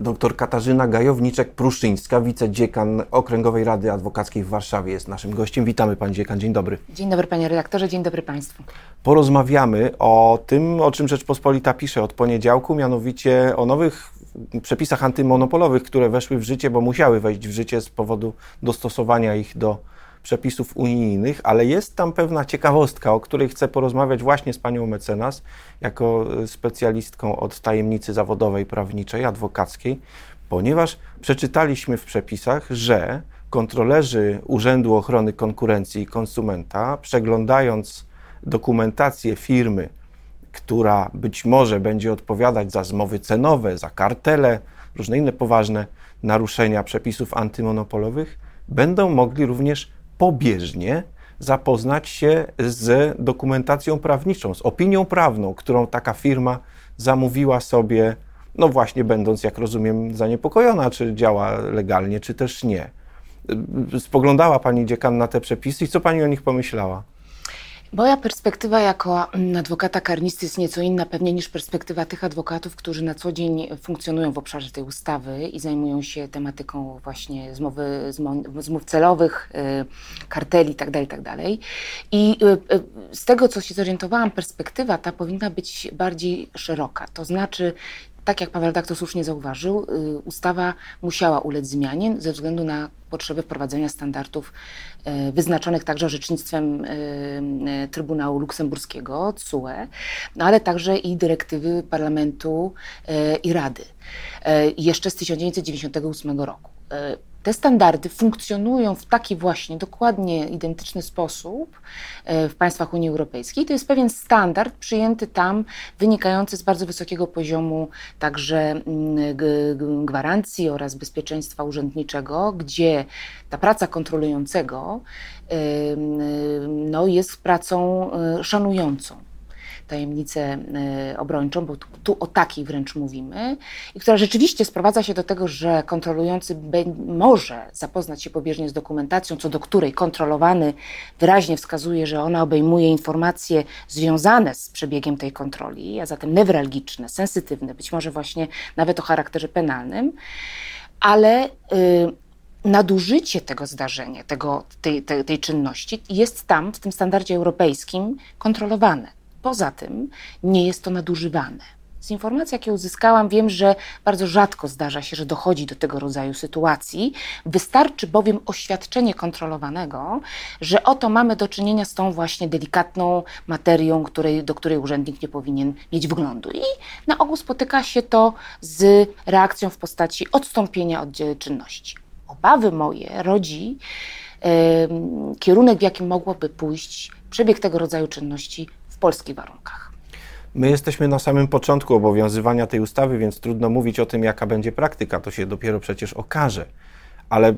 Dr Katarzyna Gajowniczek-Pruszyńska, wicedziekan Okręgowej Rady Adwokackiej w Warszawie jest naszym gościem. Witamy Pani Dziekan, dzień dobry. Dzień dobry Panie Redaktorze, dzień dobry Państwu. Porozmawiamy o tym, o czym Rzeczpospolita pisze od poniedziałku, mianowicie o nowych przepisach antymonopolowych, które weszły w życie, bo musiały wejść w życie z powodu dostosowania ich do przepisów unijnych, ale jest tam pewna ciekawostka, o której chcę porozmawiać właśnie z panią mecenas, jako specjalistką od tajemnicy zawodowej, prawniczej, adwokackiej, ponieważ przeczytaliśmy w przepisach, że kontrolerzy Urzędu Ochrony Konkurencji i Konsumenta, przeglądając dokumentację firmy, która być może będzie odpowiadać za zmowy cenowe, za kartele, różne inne poważne naruszenia przepisów antymonopolowych, będą mogli również pobieżnie zapoznać się z dokumentacją prawniczą, z opinią prawną, którą taka firma zamówiła sobie, no właśnie będąc, jak rozumiem, zaniepokojona, czy działa legalnie, czy też nie. Spoglądała pani dziekan na te przepisy i co pani o nich pomyślała? Moja perspektywa jako mm, adwokata karnisty jest nieco inna pewnie niż perspektywa tych adwokatów, którzy na co dzień funkcjonują w obszarze tej ustawy i zajmują się tematyką właśnie zmowy, zmów celowych, y, karteli itd. Tak itd. Tak I y, y, z tego, co się zorientowałam, perspektywa ta powinna być bardziej szeroka. To znaczy tak jak pan redaktor słusznie zauważył, y, ustawa musiała ulec zmianie ze względu na potrzebę wprowadzenia standardów y, wyznaczonych także orzecznictwem y, Trybunału Luksemburskiego, CUE, no ale także i dyrektywy Parlamentu i Rady jeszcze z 1998 roku te standardy funkcjonują w taki właśnie dokładnie identyczny sposób e, w państwach Unii Europejskiej. To jest pewien standard przyjęty tam, wynikający z bardzo wysokiego poziomu także mm, gwarancji oraz bezpieczeństwa urzędniczego, gdzie ta praca kontrolującego no, jest pracą e, szanującą tajemnicę e, obrończą, bo tu, tu, o takiej wręcz mówimy, i która rzeczywiście sprowadza się do tego, że kontrolujący może zapoznać się pobieżnie z dokumentacją, co do której kontrolowany wyraźnie wskazuje, że ona obejmuje informacje związane z przebiegiem tej kontroli, a zatem newralgiczne, sensytywne, być może właśnie nawet o charakterze penalnym, ale. Yy, nadużycie tego zdarzenia, tego, tej, tej, tej, czynności jest tam, w tym standardzie europejskim, kontrolowane. Poza tym nie jest to nadużywane. Z informacji, jakie uzyskałam, wiem, że bardzo rzadko zdarza się, że dochodzi do tego rodzaju sytuacji. Wystarczy bowiem oświadczenie kontrolowanego, że oto mamy do czynienia z tą właśnie delikatną materią, której, do której urzędnik nie powinien mieć wglądu. I na ogół spotyka się to z reakcją w postaci odstąpienia od czynności. Obawy moje rodzi yy, kierunek, w jakim mogłoby pójść przebieg tego rodzaju czynności polskich warunkach. My jesteśmy na samym początku obowiązywania tej ustawy, więc trudno mówić o tym, jaka będzie praktyka. To się dopiero przecież okaże. Ale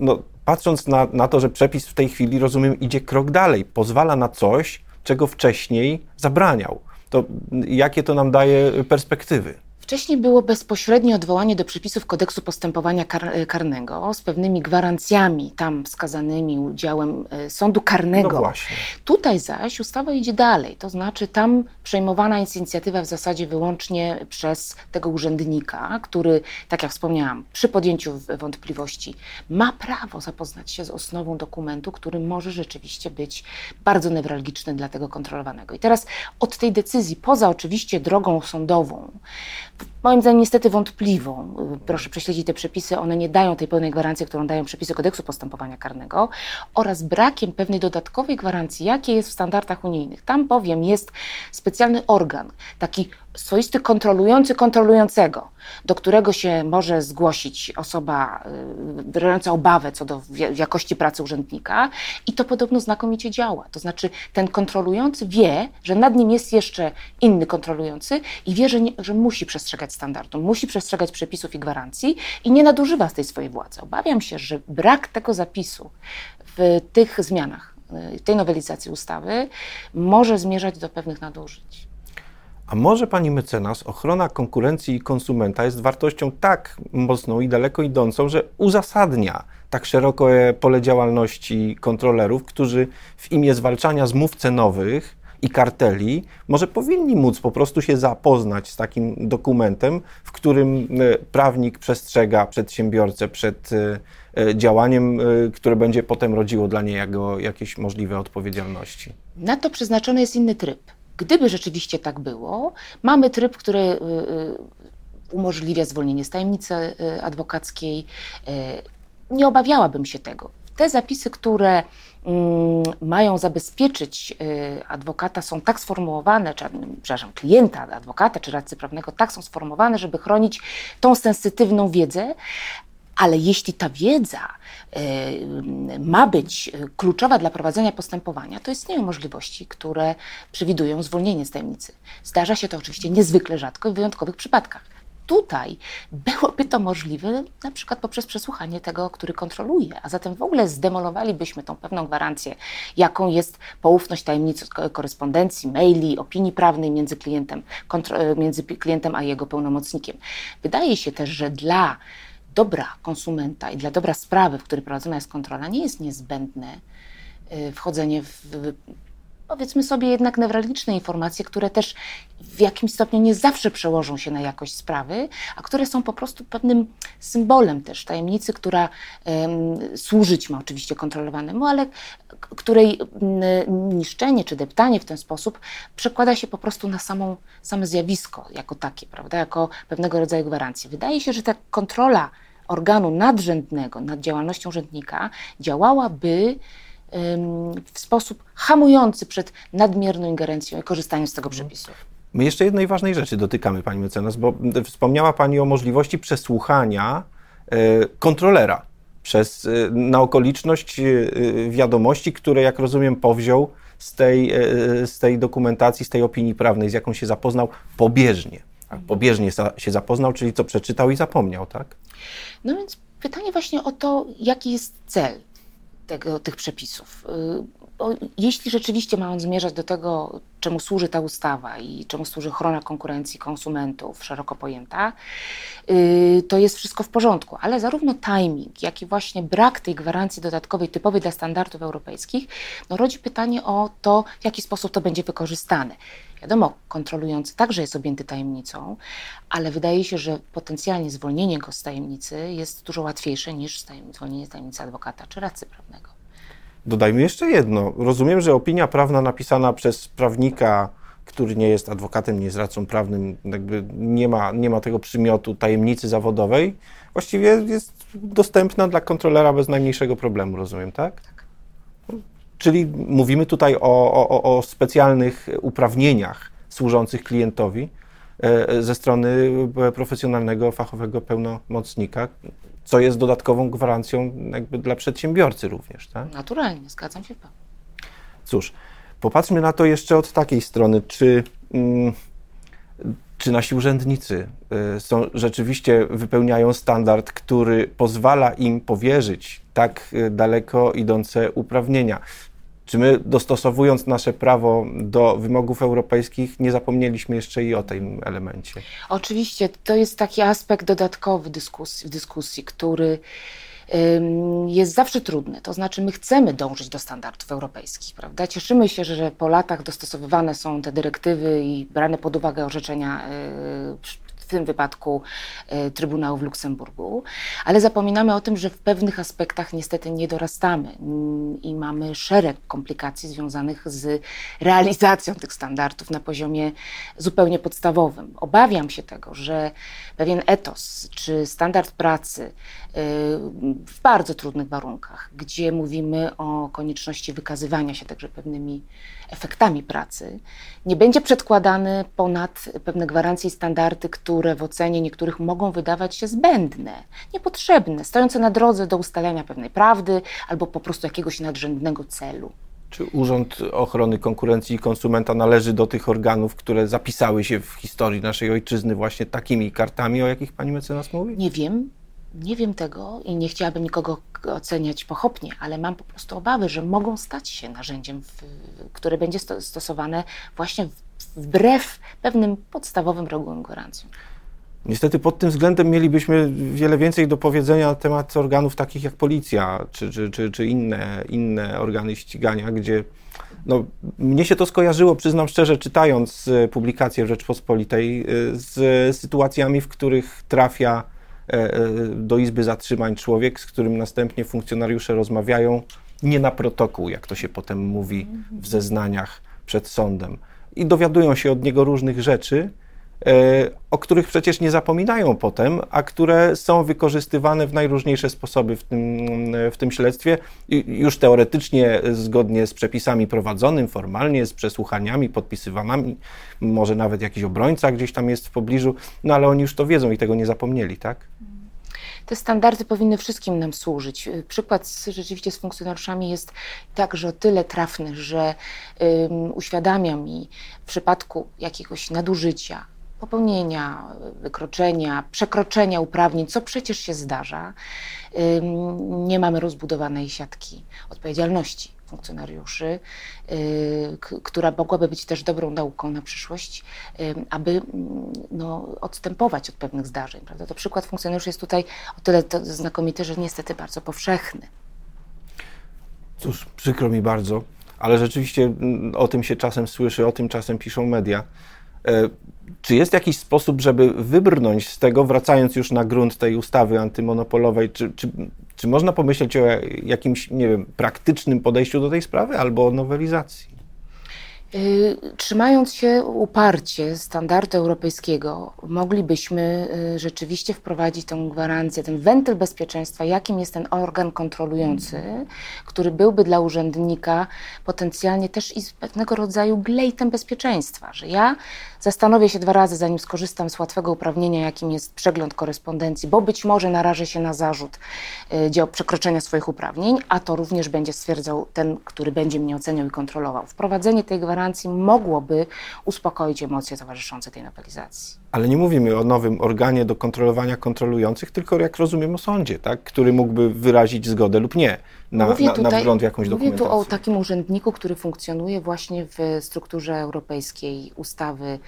no, patrząc na, na to, że przepis w tej chwili, rozumiem, idzie krok dalej, pozwala na coś, czego wcześniej zabraniał. To jakie to nam daje perspektywy? Wcześniej było bezpośrednie odwołanie do przepisów kodeksu postępowania kar karnego z pewnymi gwarancjami tam wskazanymi udziałem e, sądu karnego. No Tutaj zaś ustawa idzie dalej, to znaczy tam przejmowana jest inicjatywa w zasadzie wyłącznie przez tego urzędnika, który, tak jak wspomniałam, przy podjęciu wątpliwości ma prawo zapoznać się z osnową dokumentu, który może rzeczywiście być bardzo newralgiczny dla tego kontrolowanego. I teraz od tej decyzji, poza oczywiście drogą sądową, moim zdaniem niestety wątpliwą. Proszę prześledzić te przepisy, one nie dają tej pełnej gwarancji, którą dają przepisy kodeksu postępowania karnego oraz brakiem pewnej dodatkowej gwarancji, jakie jest w standardach unijnych. Tam bowiem jest specjalny organ, taki swoisty kontrolujący kontrolującego, do którego się może zgłosić osoba y, wyrażająca obawę co do jakości pracy urzędnika i to podobno znakomicie działa. To znaczy ten kontrolujący wie, że nad nim jest jeszcze inny kontrolujący i wie, że, nie, że musi przestrzegać standardu, musi przestrzegać przepisów i gwarancji i nie nadużywa z tej swojej władzy. Obawiam się, że brak tego zapisu w tych zmianach, w tej nowelizacji ustawy może zmierzać do pewnych nadużyć. A może pani mecenas, ochrona konkurencji i konsumenta jest wartością tak mocną i daleko idącą, że uzasadnia tak szerokie pole działalności kontrolerów, którzy w imię zwalczania zmów cenowych i karteli, może powinni móc po prostu się zapoznać z takim dokumentem, w którym e, prawnik przestrzega przedsiębiorcę przed działaniem, które będzie potem rodziło dla niego jakieś możliwe odpowiedzialności. Na to przeznaczony jest inny tryb. Gdyby rzeczywiście tak było, mamy tryb, który umożliwia zwolnienie z tajemnicy adwokackiej. Nie obawiałabym się tego. Te zapisy, które mm, mają zabezpieczyć y, adwokata, są tak sformułowane, czy, przepraszam, klienta adwokata czy radcy prawnego, tak są sformułowane, żeby chronić tą sensytywną wiedzę, ale jeśli ta wiedza y, ma być kluczowa dla prowadzenia postępowania, to istnieją możliwości, które przewidują zwolnienie z tajemnicy. Zdarza się to oczywiście niezwykle rzadko i w wyjątkowych przypadkach tutaj byłoby to możliwe na przykład poprzez przesłuchanie tego, który kontroluje, a zatem w ogóle zdemolowalibyśmy tą pewną gwarancję, jaką jest poufność tajemnicy korespondencji, maili, opinii prawnej między klientem, między klientem a jego pełnomocnikiem. Wydaje się też, że dla dobra konsumenta i dla dobra sprawy, w której prowadzona jest kontrola, nie jest niezbędne y, wchodzenie w powiedzmy sobie jednak newralgiczne informacje, które też w jakimś stopniu nie zawsze przełożą się na jakość sprawy, a które są po prostu pewnym symbolem też tajemnicy, która um, służyć ma oczywiście kontrolowanemu, ale której niszczenie czy deptanie w ten sposób przekłada się po prostu na samą, same zjawisko jako takie, prawda, jako pewnego rodzaju gwarancję. Wydaje się, że ta kontrola organu nadrzędnego nad działalnością urzędnika działałaby w sposób hamujący przed nadmierną ingerencją i korzystaniem z tego mhm. przepisu. My jeszcze jednej ważnej rzeczy dotykamy, Pani mecenas, bo wspomniała Pani o możliwości przesłuchania e, kontrolera przez, e, na okoliczność e, wiadomości, które, jak rozumiem, powziął z tej, z tej dokumentacji, z tej opinii prawnej, z jaką się zapoznał pobieżnie. Pobieżnie się zapoznał, czyli co przeczytał i zapomniał, tak? No więc pytanie właśnie o to, jaki jest cel tego, tych przepisów. Y, bo jeśli rzeczywiście ma on zmierzać do tego, czemu służy ta ustawa i czemu służy ochrona konkurencji konsumentów, szeroko pojęta, y, to jest wszystko w porządku. Ale zarówno timing, jak i właśnie brak tej gwarancji dodatkowej, typowej dla standardów europejskich, no rodzi pytanie o to, w jaki sposób to będzie wykorzystane. Wiadomo, kontrolujący także jest objęty tajemnicą, ale wydaje się, że potencjalnie zwolnienie go z tajemnicy jest dużo łatwiejsze niż zwolnienie z tajemnicy adwokata czy radcy prawnego. Dodajmy jeszcze jedno. Rozumiem, że opinia prawna napisana przez prawnika, który nie jest adwokatem, nie jest radcą prawnym, jakby nie ma, nie ma tego przymiotu tajemnicy zawodowej, właściwie jest dostępna dla kontrolera bez najmniejszego problemu, rozumiem, tak? Czyli mówimy tutaj o, o, o specjalnych uprawnieniach służących klientowi e, ze strony profesjonalnego, fachowego pełnomocnika, co jest dodatkową gwarancją jakby dla przedsiębiorcy również. Tak? Naturalnie, zgadzam się. Pan. Cóż, popatrzmy na to jeszcze od takiej strony, czy, mm, czy nasi urzędnicy y, są, rzeczywiście wypełniają standard, który pozwala im powierzyć tak y, daleko idące uprawnienia. Czy my, dostosowując nasze prawo do wymogów europejskich, nie zapomnieliśmy jeszcze i o tym elemencie? Oczywiście, to jest taki aspekt dodatkowy dyskusji, w dyskusji, który jest zawsze trudny. To znaczy, my chcemy dążyć do standardów europejskich, prawda? Cieszymy się, że po latach dostosowywane są te dyrektywy i brane pod uwagę orzeczenia y, w tym wypadku e, Trybunału w Luksemburgu, ale zapominamy o tym, że w pewnych aspektach niestety nie dorastamy mm, i mamy szereg komplikacji związanych z realizacją tych standardów na poziomie zupełnie podstawowym. Obawiam się tego, że pewien etos czy standard pracy e, w bardzo trudnych warunkach, gdzie mówimy o konieczności wykazywania się także pewnymi efektami pracy, nie będzie przedkładany ponad pewne gwarancje i standardy, które w ocenie niektórych mogą wydawać się zbędne, niepotrzebne, stojące na drodze do ustalenia pewnej prawdy albo po prostu jakiegoś nadrzędnego celu. Czy Urząd Ochrony Konkurencji i Konsumenta należy do tych organów, które zapisały się w historii naszej ojczyzny właśnie takimi kartami, o jakich pani mecenas mówi? Nie wiem. Nie wiem tego i nie chciałabym nikogo oceniać pochopnie, ale mam po prostu obawy, że mogą stać się narzędziem, które będzie stosowane właśnie wbrew pewnym podstawowym regułom gwarancji. Niestety pod tym względem mielibyśmy wiele więcej do powiedzenia na temat organów takich jak policja czy, czy, czy, czy inne, inne organy ścigania, gdzie No, mnie się to skojarzyło, przyznam szczerze, czytając e, publikację w Rzeczpospolitej, e, z sytuacjami, w których trafia e, do Izby Zatrzymań człowiek, z którym następnie funkcjonariusze rozmawiają nie na protokół, jak to się potem mówi w zeznaniach przed sądem. I dowiadują się od niego różnych rzeczy, E, o których przecież nie zapominają potem, a które są wykorzystywane w najróżniejsze sposoby w tym, w tym śledztwie, już teoretycznie zgodnie z przepisami prowadzonym, formalnie, z przesłuchaniami podpisywanymi, może nawet jakiś obrońca gdzieś tam jest w pobliżu, no ale oni już to wiedzą i tego nie zapomnieli, tak? Te standardy powinny wszystkim nam służyć. Przykład z, rzeczywiście z funkcjonariuszami jest także o tyle trafny, że um, uświadamia mi w przypadku jakiegoś nadużycia, popełnienia, wykroczenia, przekroczenia uprawnień, co przecież się zdarza, nie mamy rozbudowanej siatki odpowiedzialności funkcjonariuszy, y, która mogłaby być też dobrą nauką na przyszłość, aby no, odstępować od pewnych zdarzeń. Prawda? To przykład funkcjonariuszy jest tutaj o tyle znakomity, że niestety bardzo powszechny. Cóż, przykro mi bardzo, ale rzeczywiście o tym się czasem słyszy, o tym czasem piszą media. E, czy jest jakiś sposób, żeby wybrnąć z tego, wracając już na grunt tej ustawy antymonopolowej, czy, czy, czy można pomyśleć o jakimś, nie wiem, praktycznym podejściu do tej sprawy albo o nowelizacji? Y, trzymając się uparcie standardu europejskiego, moglibyśmy y, rzeczywiście wprowadzić tę gwarancję, ten wentyl bezpieczeństwa, jakim jest ten organ kontrolujący, który byłby dla urzędnika potencjalnie też i pewnego rodzaju glejtem bezpieczeństwa, że ja zastanowię się dwa razy, zanim skorzystam z łatwego uprawnienia, jakim jest przegląd korespondencji, bo być może narażę się na zarzut y, przekroczenia swoich uprawnień, a to również będzie stwierdzał ten, który będzie mnie oceniał i kontrolował. Wprowadzenie tej gwarancji gwarancji mogłoby uspokoić emocje towarzyszące tej nowelizacji. Ale nie mówimy o nowym organie do kontrolowania kontrolujących, tylko jak rozumiem o sądzie, tak? który mógłby wyrazić zgodę lub nie na, mówię tutaj, na wgląd w jakąś mówię dokumentację. Mówię tu o takim urzędniku, który funkcjonuje właśnie w strukturze europejskiej ustawy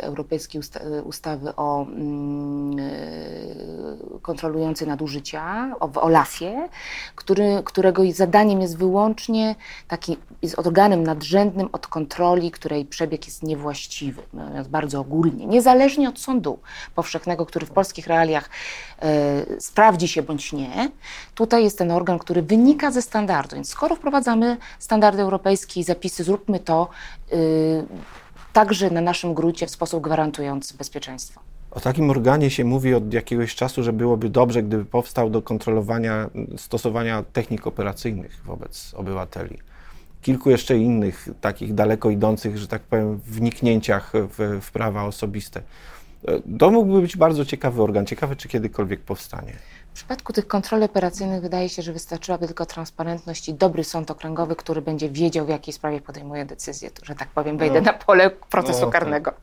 europejskiej usta ustawy o mm, e, kontrolującej nadużycia, o, w OLAF-ie, który, którego zadaniem jest wyłącznie taki, jest organem nadrzędnym od kontroli, której przebieg jest niewłaściwy, bardzo ogólnie, niezależnie od sądu powszechnego, który w polskich realiach e, sprawdzi się bądź nie. Tutaj jest ten organ, który wynika ze standardu. Więc skoro wprowadzamy standardy europejskie i zapisy, zróbmy to. Y, także na naszym gruncie w sposób gwarantujący bezpieczeństwo. O takim organie się mówi od jakiegoś czasu, że byłoby dobrze, gdyby powstał do kontrolowania stosowania technik operacyjnych wobec obywateli. Kilku jeszcze innych takich daleko idących, że tak powiem, wniknięciach w, w prawa osobiste. To mógłby być bardzo ciekawy organ. Ciekawe, czy kiedykolwiek powstanie. W przypadku tych kontroli operacyjnych wydaje się, że wystarczyłaby tylko transparentność i dobry sąd okręgowy, który będzie wiedział, w jakiej sprawie podejmuje decyzję, że tak powiem, wejdę no. na pole procesu no, karnego. Tak.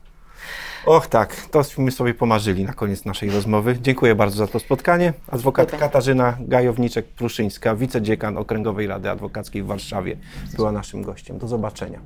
Och tak, tośmy sobie pomarzyli na koniec naszej rozmowy. Dziękuję bardzo za to spotkanie. Adwokat Dziękuję. Katarzyna Gajowniczek-Pruszyńska, wicedziekan Okręgowej Rady Adwokackiej w Warszawie była naszym gościem. Do zobaczenia.